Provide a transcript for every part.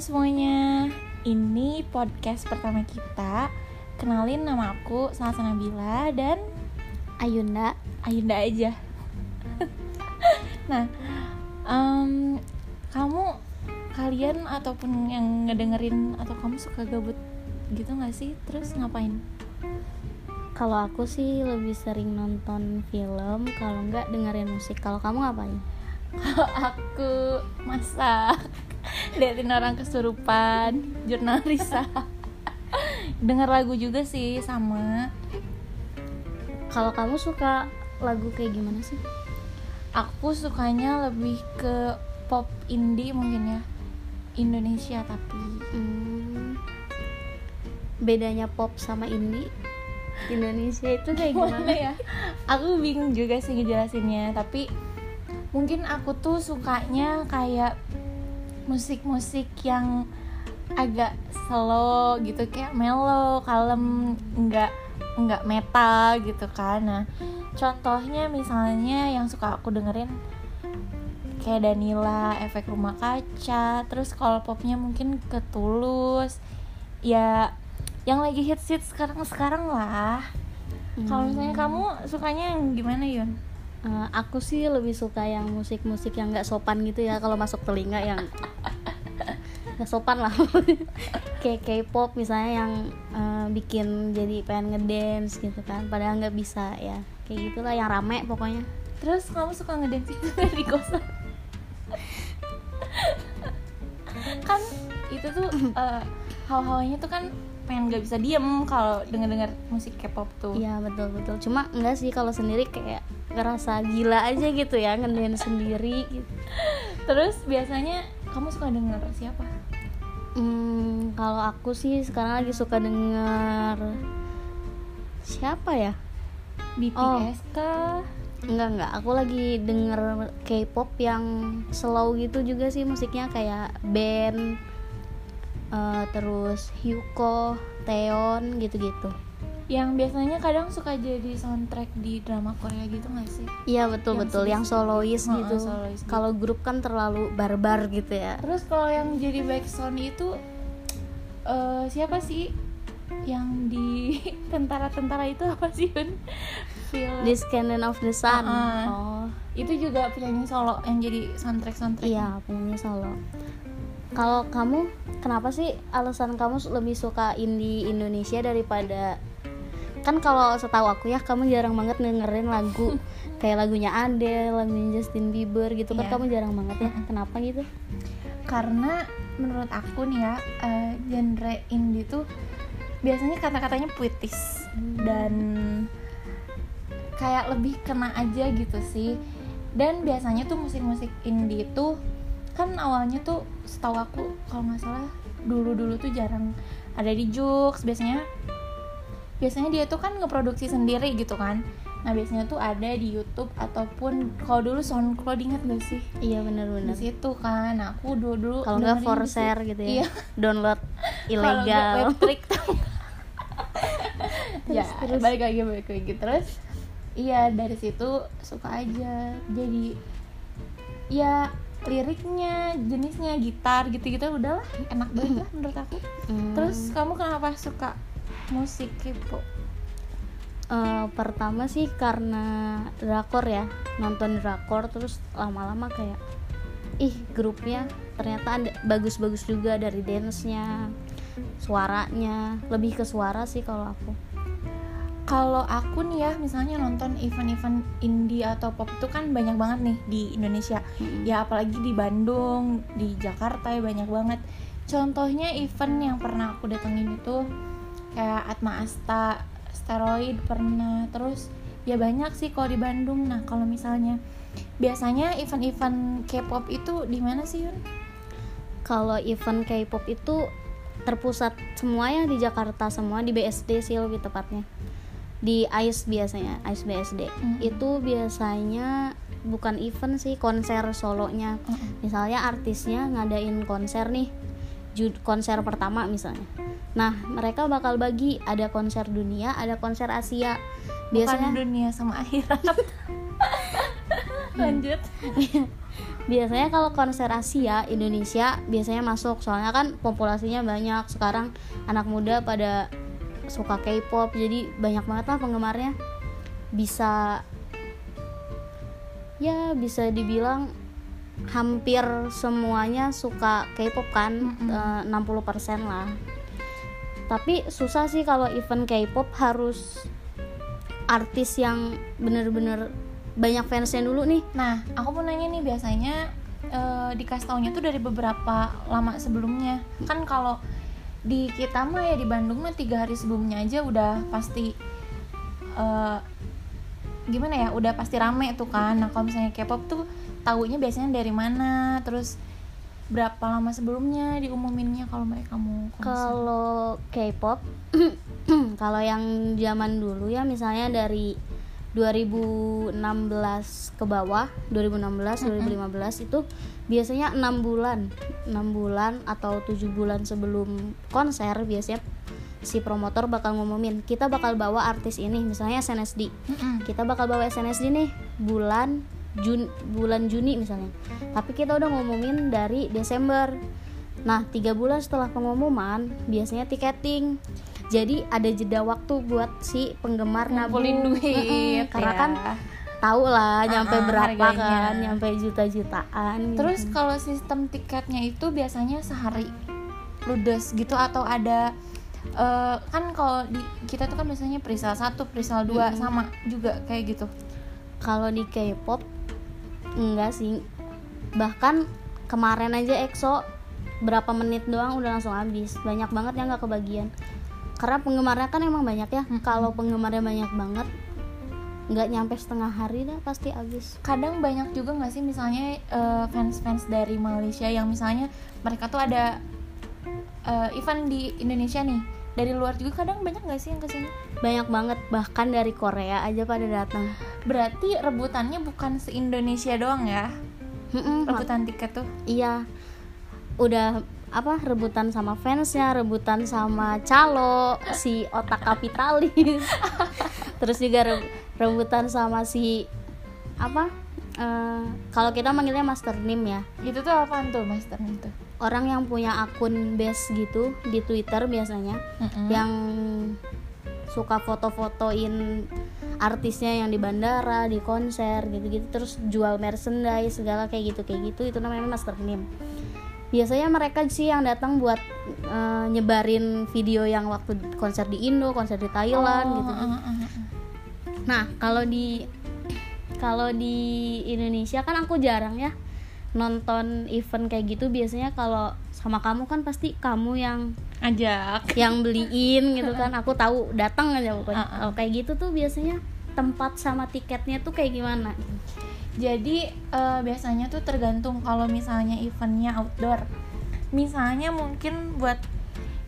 semuanya, ini podcast pertama kita. Kenalin nama aku Salsa Nabila dan Ayunda Ayunda aja. nah, em, kamu kalian ataupun yang ngedengerin atau kamu suka gabut gitu nggak sih? Terus ngapain? kalau aku sih lebih sering nonton film kalau nggak dengerin musik kalau kamu ngapain Kalau aku masak, liatin orang kesurupan, jurnalisa. Dengar lagu juga sih sama. kalau kamu suka lagu kayak gimana sih Aku sukanya lebih ke pop indie mungkin ya. Indonesia tapi Hmm, bedanya pop sama indie Indonesia itu kayak gimana gimana ya? Aku bingung juga sih ngejelasinnya, tapi mungkin aku tuh sukanya kayak musik-musik yang agak slow gitu kayak mellow, kalem, nggak nggak metal gitu kan. Nah, contohnya misalnya yang suka aku dengerin kayak Danila, Efek Rumah Kaca, terus kalau popnya mungkin Ketulus, ya yang lagi hits hits sekarang sekarang lah. Kalau misalnya kamu sukanya yang gimana Yun? Eh, aku sih lebih suka yang musik-musik yang nggak sopan gitu ya kalau masuk telinga yang nggak sopan lah kayak K-pop misalnya yang eh, bikin jadi pengen ngedance gitu kan padahal nggak bisa ya kayak gitulah yang rame pokoknya Terus kamu suka ngedance itu di kosan? kan itu tuh eh, hawa-hawanya tuh kan pengen nggak bisa diem kalau denger-denger musik K-pop tuh. iya betul betul cuma enggak sih kalau sendiri kayak ngerasa gila aja gitu ya ngedance sendiri gitu. Terus biasanya kamu suka denger siapa? Hmm, kalau aku sih sekarang lagi suka denger siapa ya? BTS kah? Enggak enggak, aku lagi denger K-pop yang slow gitu juga sih musiknya kayak band eh, terus Hyuko, Taeyeon gitu-gitu. Yang biasanya kadang suka jadi soundtrack di drama Korea gitu gak sih? Iya betul Yang betul, yang solois gitu. solois gitu. Kalau grup kan terlalu barbar gitu ya. Terus kalau yang jadi backsound itu eh, siapa sih? Yang di tentara-tentara itu apa sih Yun? This Cannon of the Sun. Heeh. Oh, itu juga penyanyi solo yang jadi soundtrack soundtrack. iya penyanyi solo. Kalau kamu, kenapa sih alasan kamu lebih suka indie Indonesia daripada kan kalau setahu aku ya kamu jarang banget dengerin lagu kayak lagunya Adele, lagunya Justin Bieber gitu kan Iya. kamu jarang banget ya. Kenapa gitu? Karena menurut aku nih ya eh, genre indie tuh biasanya kata-katanya puitis dan kayak lebih kena aja gitu sih. Dan biasanya tuh musik-musik indie itu kan awalnya tuh setahu aku kalau nggak salah dulu-dulu tuh jarang ada di Jux biasanya biasanya dia tuh kan ngeproduksi sendiri gitu kan nah biasanya tuh ada di YouTube ataupun kalau dulu SoundCloud inget gak sih Iya di benar-benar. situ kan nah, aku dulu dulu Kalau nggak di forcer situ. gitu ya. iya Download ilegal. tuh ya Terus, terus. balik lagi balik lagi terus iya dari situ suka aja jadi ya liriknya jenisnya gitar gitu-gitu udahlah enak banget lah menurut aku Hmm. terus kamu kenapa suka musik K-pop Eh, pertama sih karena drakor ya nonton drakor terus lama-lama kayak ih grupnya ternyata ada bagus-bagus juga dari dance-nya suaranya lebih ke suara sih kalau aku. Kalau aku nih ya misalnya nonton event-event indie atau pop itu kan banyak banget nih di Indonesia. Ya apalagi di Bandung di Jakarta ya banyak banget. Contohnya event yang pernah aku datengin itu kayak Atma Asta Steroid pernah. Terus ya banyak sih kalau di Bandung. Nah kalau misalnya biasanya event-event K-pop itu di mana sih Yun? kalau event K-pop itu terpusat semuanya di Jakarta semua di BSD sih lebih tepatnya. Di ICE biasanya ICE BSD Mhm. itu biasanya bukan event sih konser solonya. Misalnya artisnya ngadain konser nih konser pertama misalnya nah mereka bakal bagi ada konser dunia ada konser Asia. Bukan biasanya dunia sama akhirat. Lanjut. Biasanya kalau konser Asia Indonesia biasanya masuk. Soalnya kan populasinya banyak. Sekarang anak muda pada suka K-pop jadi banyak banget lah penggemarnya. Bisa ya bisa dibilang hampir semuanya suka K-pop kan Mm-mm. eh, 60% lah tapi susah sih kalau event K-pop harus artis yang bener-bener banyak fansnya dulu nih Nah, aku mau nanya nih biasanya eh, dikasih tuh dari beberapa lama sebelumnya. Kan kalau di kita mah ya di Bandung mah tiga hari sebelumnya aja udah pasti eh, gimana ya, udah pasti rame tuh kan. Nah, kalau misalnya K-pop tuh taunya biasanya dari mana, terus berapa lama sebelumnya diumuminnya kalau mereka mau konser. Kalau K-pop, kalau yang zaman dulu ya misalnya dari 2016 ke bawah, 2016, 2015 itu biasanya enam bulan, enam bulan atau tujuh bulan sebelum konser biasanya si promotor bakal ngumumin kita bakal bawa artis ini, misalnya SNSD, Mm-mm. kita bakal bawa SNSD nih bulan Jun bulan Juni misalnya tapi kita udah ngumumin dari Desember nah tiga bulan setelah pengumuman biasanya tiketing jadi ada jeda waktu buat si penggemar Ngumpulin duit, Mm-mm, karena ya. kan tahu lah nyampe Ah, ah, berapa harganya. kan nyampe juta-jutaan Terus gitu. kalau sistem tiketnya itu biasanya sehari ludes gitu atau ada eh, kan kalau di kita tuh kan biasanya presale satu, presale dua Mm-mm. sama juga kayak gitu. kalau di K-pop enggak sih. Bahkan kemarin aja EXO berapa menit doang udah langsung habis. Banyak banget yang nggak kebagian. Karena penggemarnya kan emang banyak ya. Kalau penggemarnya banyak banget nggak nyampe setengah hari dah pasti habis. Kadang banyak juga nggak sih? Misalnya eh, fans-fans dari Malaysia yang misalnya mereka tuh ada eh, event di Indonesia nih. Dari luar juga kadang banyak nggak sih yang ke sini? banyak banget. Bahkan dari Korea aja pada datang Berarti rebutannya bukan se Indonesia doang ya? Mm-mm, Rebutan tiket tuh. iya udah apa rebutan sama fansnya rebutan sama calo si otak kapitalis terus juga re- rebutan sama si apa eh, kalau kita manggilnya master name ya Itu tuh apaan tuh Master itu? orang yang punya akun base gitu di Twitter biasanya Mm-mm. yang suka foto-fotoin artisnya yang di bandara, di konser gitu-gitu terus jual merchandise segala kayak gitu kayak gitu itu namanya master name. Biasanya mereka sih yang datang buat eh, nyebarin video yang waktu konser di Indo, konser di Thailand Oh, gitu. uh, uh, uh, uh. Nah, kalau di kalau di Indonesia kan aku jarang ya nonton event kayak gitu biasanya kalau sama kamu kan pasti kamu yang Ajak. yang beliin gitu kan aku tahu datang aja pokoknya Uh-uh. kalau kayak gitu tuh biasanya tempat sama tiketnya tuh kayak gimana Jadi eh, biasanya tuh tergantung kalau misalnya eventnya outdoor. Misalnya mungkin buat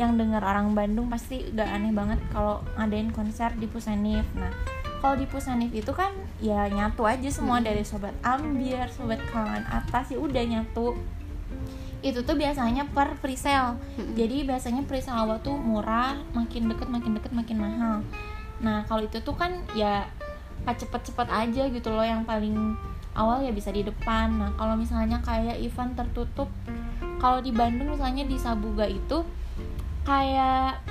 yang dengar orang Bandung pasti gak aneh banget kalau ngadain konser di Pusenif. Nah, kalau di Pusenif itu kan ya nyatu aja semua dari sobat ambiar, sobat kalangan atas ya udah nyatu. Itu tuh biasanya per presale. Jadi biasanya presale awal tuh murah, makin deket makin deket makin mahal. Nah, kalau itu tuh kan ya pas cepet-cepet aja gitu loh yang paling awal ya bisa di depan. Nah, kalau misalnya kayak event tertutup kalau di Bandung misalnya di Sabuga itu kayak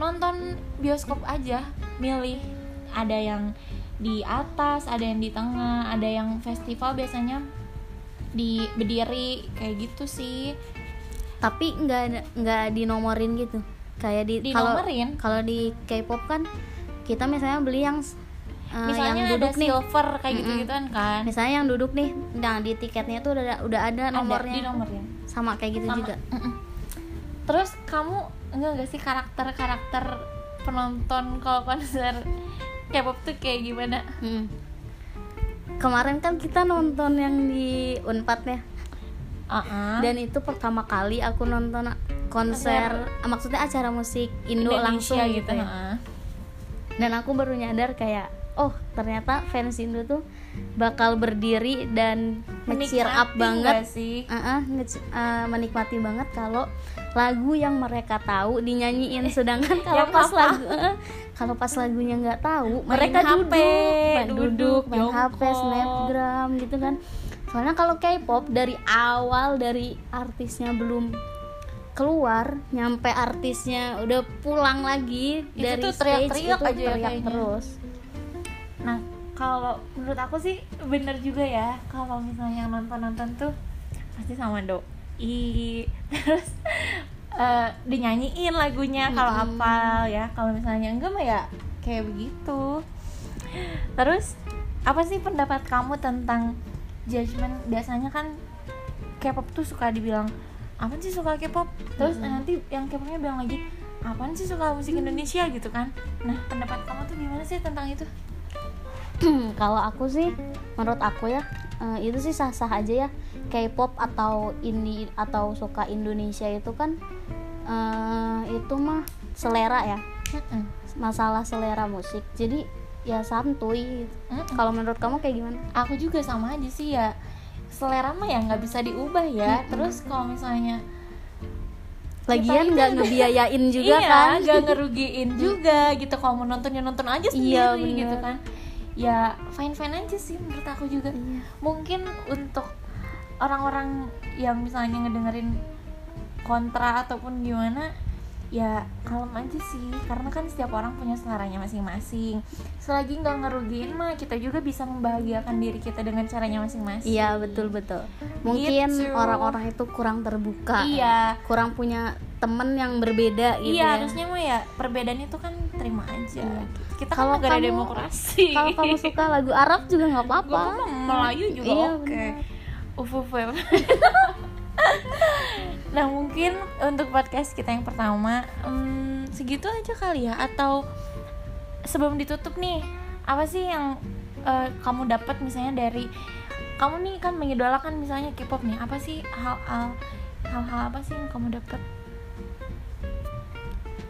nonton bioskop aja, milih ada yang di atas, ada yang di tengah, ada yang festival biasanya di berdiri kayak gitu sih. tapi nggak ada- nggak dinomorin gitu kayak di kalau Dinomorin? kalau di K-pop kan kita misalnya beli yang eh, misalnya yang ada duduk nih silver kayak Mm-mm. gitu-gituan kan. misalnya yang duduk nih nah di tiketnya tuh udah udah ada Ada nomornya di nomornya. sama kayak gitu Sama. juga Mm-mm. Terus kamu enggak gak sih karakter-karakter penonton kalau konser K-pop tuh kayak gimana? Mm. Kemarin kan kita nonton yang di Unpad ya Uh-uh. dan itu pertama kali aku nonton konser ah, maksudnya acara musik Indo langsung gitu ya heeh. dan aku baru nyadar kayak oh ternyata fans Indo tuh bakal berdiri dan nge-cheer up banget sih? Uh-uh, nge- uh, menikmati banget kalau lagu yang mereka tahu dinyanyiin. Sedangkan kalau pas lagu uh, kalau pas lagunya nggak tahu Main mereka HP, duduk main duduk, main HP jongkok. snapgram gitu kan. Soalnya kalau K-pop dari awal dari artisnya belum keluar nyampe artisnya udah pulang lagi Itu dari tuh stage teriak-teriak itu aja ya teriak kayaknya. terus. Nah, kalau menurut aku sih bener juga ya kalau misalnya yang nonton-nonton tuh pasti sama doi terus eh, dinyanyiin lagunya kalau hafal ya. Kalau misalnya enggak mah ya kayak begitu. Terus apa sih pendapat kamu tentang judgement? Biasanya kan K-pop tuh suka dibilang apa sih suka K-pop? Terus Mm-mm. nanti yang K-popnya bilang lagi apaan sih suka musik Indonesia gitu kan? Nah pendapat kamu tuh gimana sih tentang itu? kalau aku sih menurut aku ya eh, itu sih sah-sah aja ya. K-pop atau indie atau suka Indonesia itu kan eh, itu mah selera ya. Mm-mm. masalah selera musik. Jadi ya santuy. Mm-mm. kalau menurut kamu kayak gimana? Aku juga sama aja sih ya. Selera mah ya nggak bisa diubah ya. Mm-mm. terus kalau misalnya lagian nggak ngebiayain juga iya, kan. nggak ngerugiin juga gitu. Kalau mau nonton ya nonton aja sendiri Iya, gitu kan ya fine fine aja sih menurut aku juga Iya. mungkin untuk orang-orang yang misalnya ngedengerin kontra ataupun gimana ya kalem aja sih karena kan setiap orang punya seleranya masing-masing selagi nggak ngerugiin mah kita juga bisa membahagiakan diri kita dengan caranya masing-masing Iya betul betul. Mungkin Gitu. orang-orang itu kurang terbuka, iya kurang punya temen yang berbeda gitu. iya ya. harusnya mah ya perbedaan itu kan terima aja Iya. kita Kalau kan negara kamu- demokrasi Kalau kamu suka lagu Arab juga nggak apa-apa. Melayu juga Iya, oke Uf, uf, uf. nah mungkin untuk podcast kita yang pertama hmm, segitu aja kali ya. Atau sebelum ditutup nih apa sih yang eh, kamu dapat misalnya dari kamu nih kan mengidolakan misalnya K-pop nih. Apa sih hal-hal hal-hal apa sih yang kamu dapat?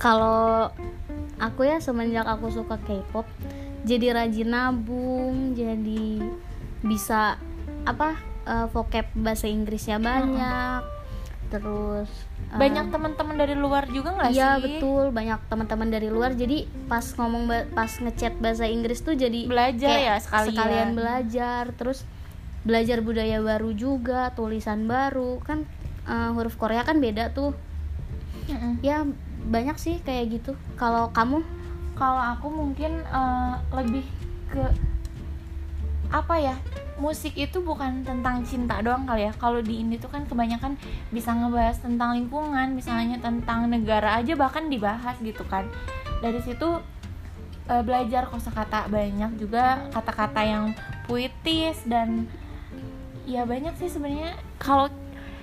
Kalau aku ya semenjak aku suka K-pop, jadi rajin nabung, jadi bisa apa eh, vocab bahasa Inggrisnya banyak. Terus banyak teman-teman dari luar juga nggak Iya sih? betul banyak teman-teman dari luar. Jadi pas ngomong pas ngechat bahasa Inggris tuh jadi Belajar kayak ya sekalian. sekalian belajar. Terus belajar budaya baru juga tulisan baru. Kan eh, huruf Korea kan beda tuh. Mm-mm. ya banyak sih kayak gitu. Kalau kamu? Kalau aku mungkin eh, lebih ke apa ya musik itu bukan tentang cinta doang kali ya. Kalau di Indo tuh kan kebanyakan bisa ngebahas tentang lingkungan misalnya tentang negara aja bahkan dibahas gitu kan. Dari situ eh, belajar kosakata banyak juga kata-kata yang puitis dan ya banyak sih sebenarnya. Kalau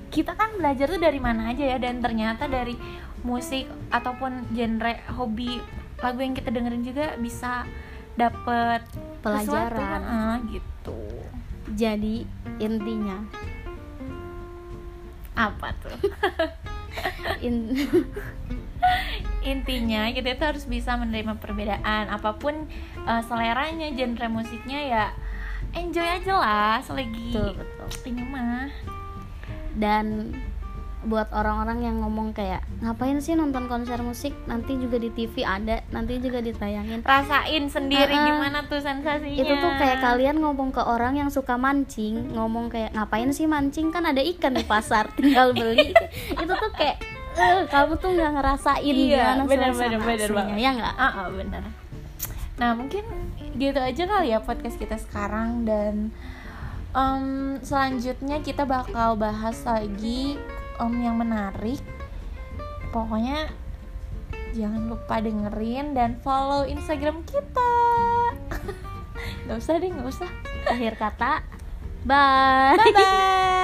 kita kan belajar tuh dari mana aja ya dan ternyata dari musik ataupun genre hobi lagu yang kita dengerin juga bisa dapet sesuatu kan, pelajaran ah, gitu jadi intinya. Apa tuh? In- intinya kita itu harus bisa menerima perbedaan apa pun eh, seleranya genre musiknya ya enjoy aja lah selagi betul betul. ini mah. Dan buat orang-orang yang ngomong kayak ngapain sih nonton konser musik? Nanti juga di TV ada nanti juga ditayangin. Rasain sendiri Uh-uh. gimana tuh sensasinya. Itu tuh kayak kalian ngomong ke orang yang suka mancing ngomong kayak ngapain sih mancing? Kan ada ikan di pasar tinggal beli. Itu tuh kayak eh, kamu tuh nggak ngerasain Iya, gimana bener, bener, bener aslinya, banget. ya nggak? Ah ah, bener. Nah mungkin gitu aja kali ya podcast kita sekarang dan em, selanjutnya kita bakal bahas lagi em, yang menarik. Pokoknya jangan lupa dengerin dan follow instagram kita. Nggak usah deh nggak usah. Akhir kata bye bye. bye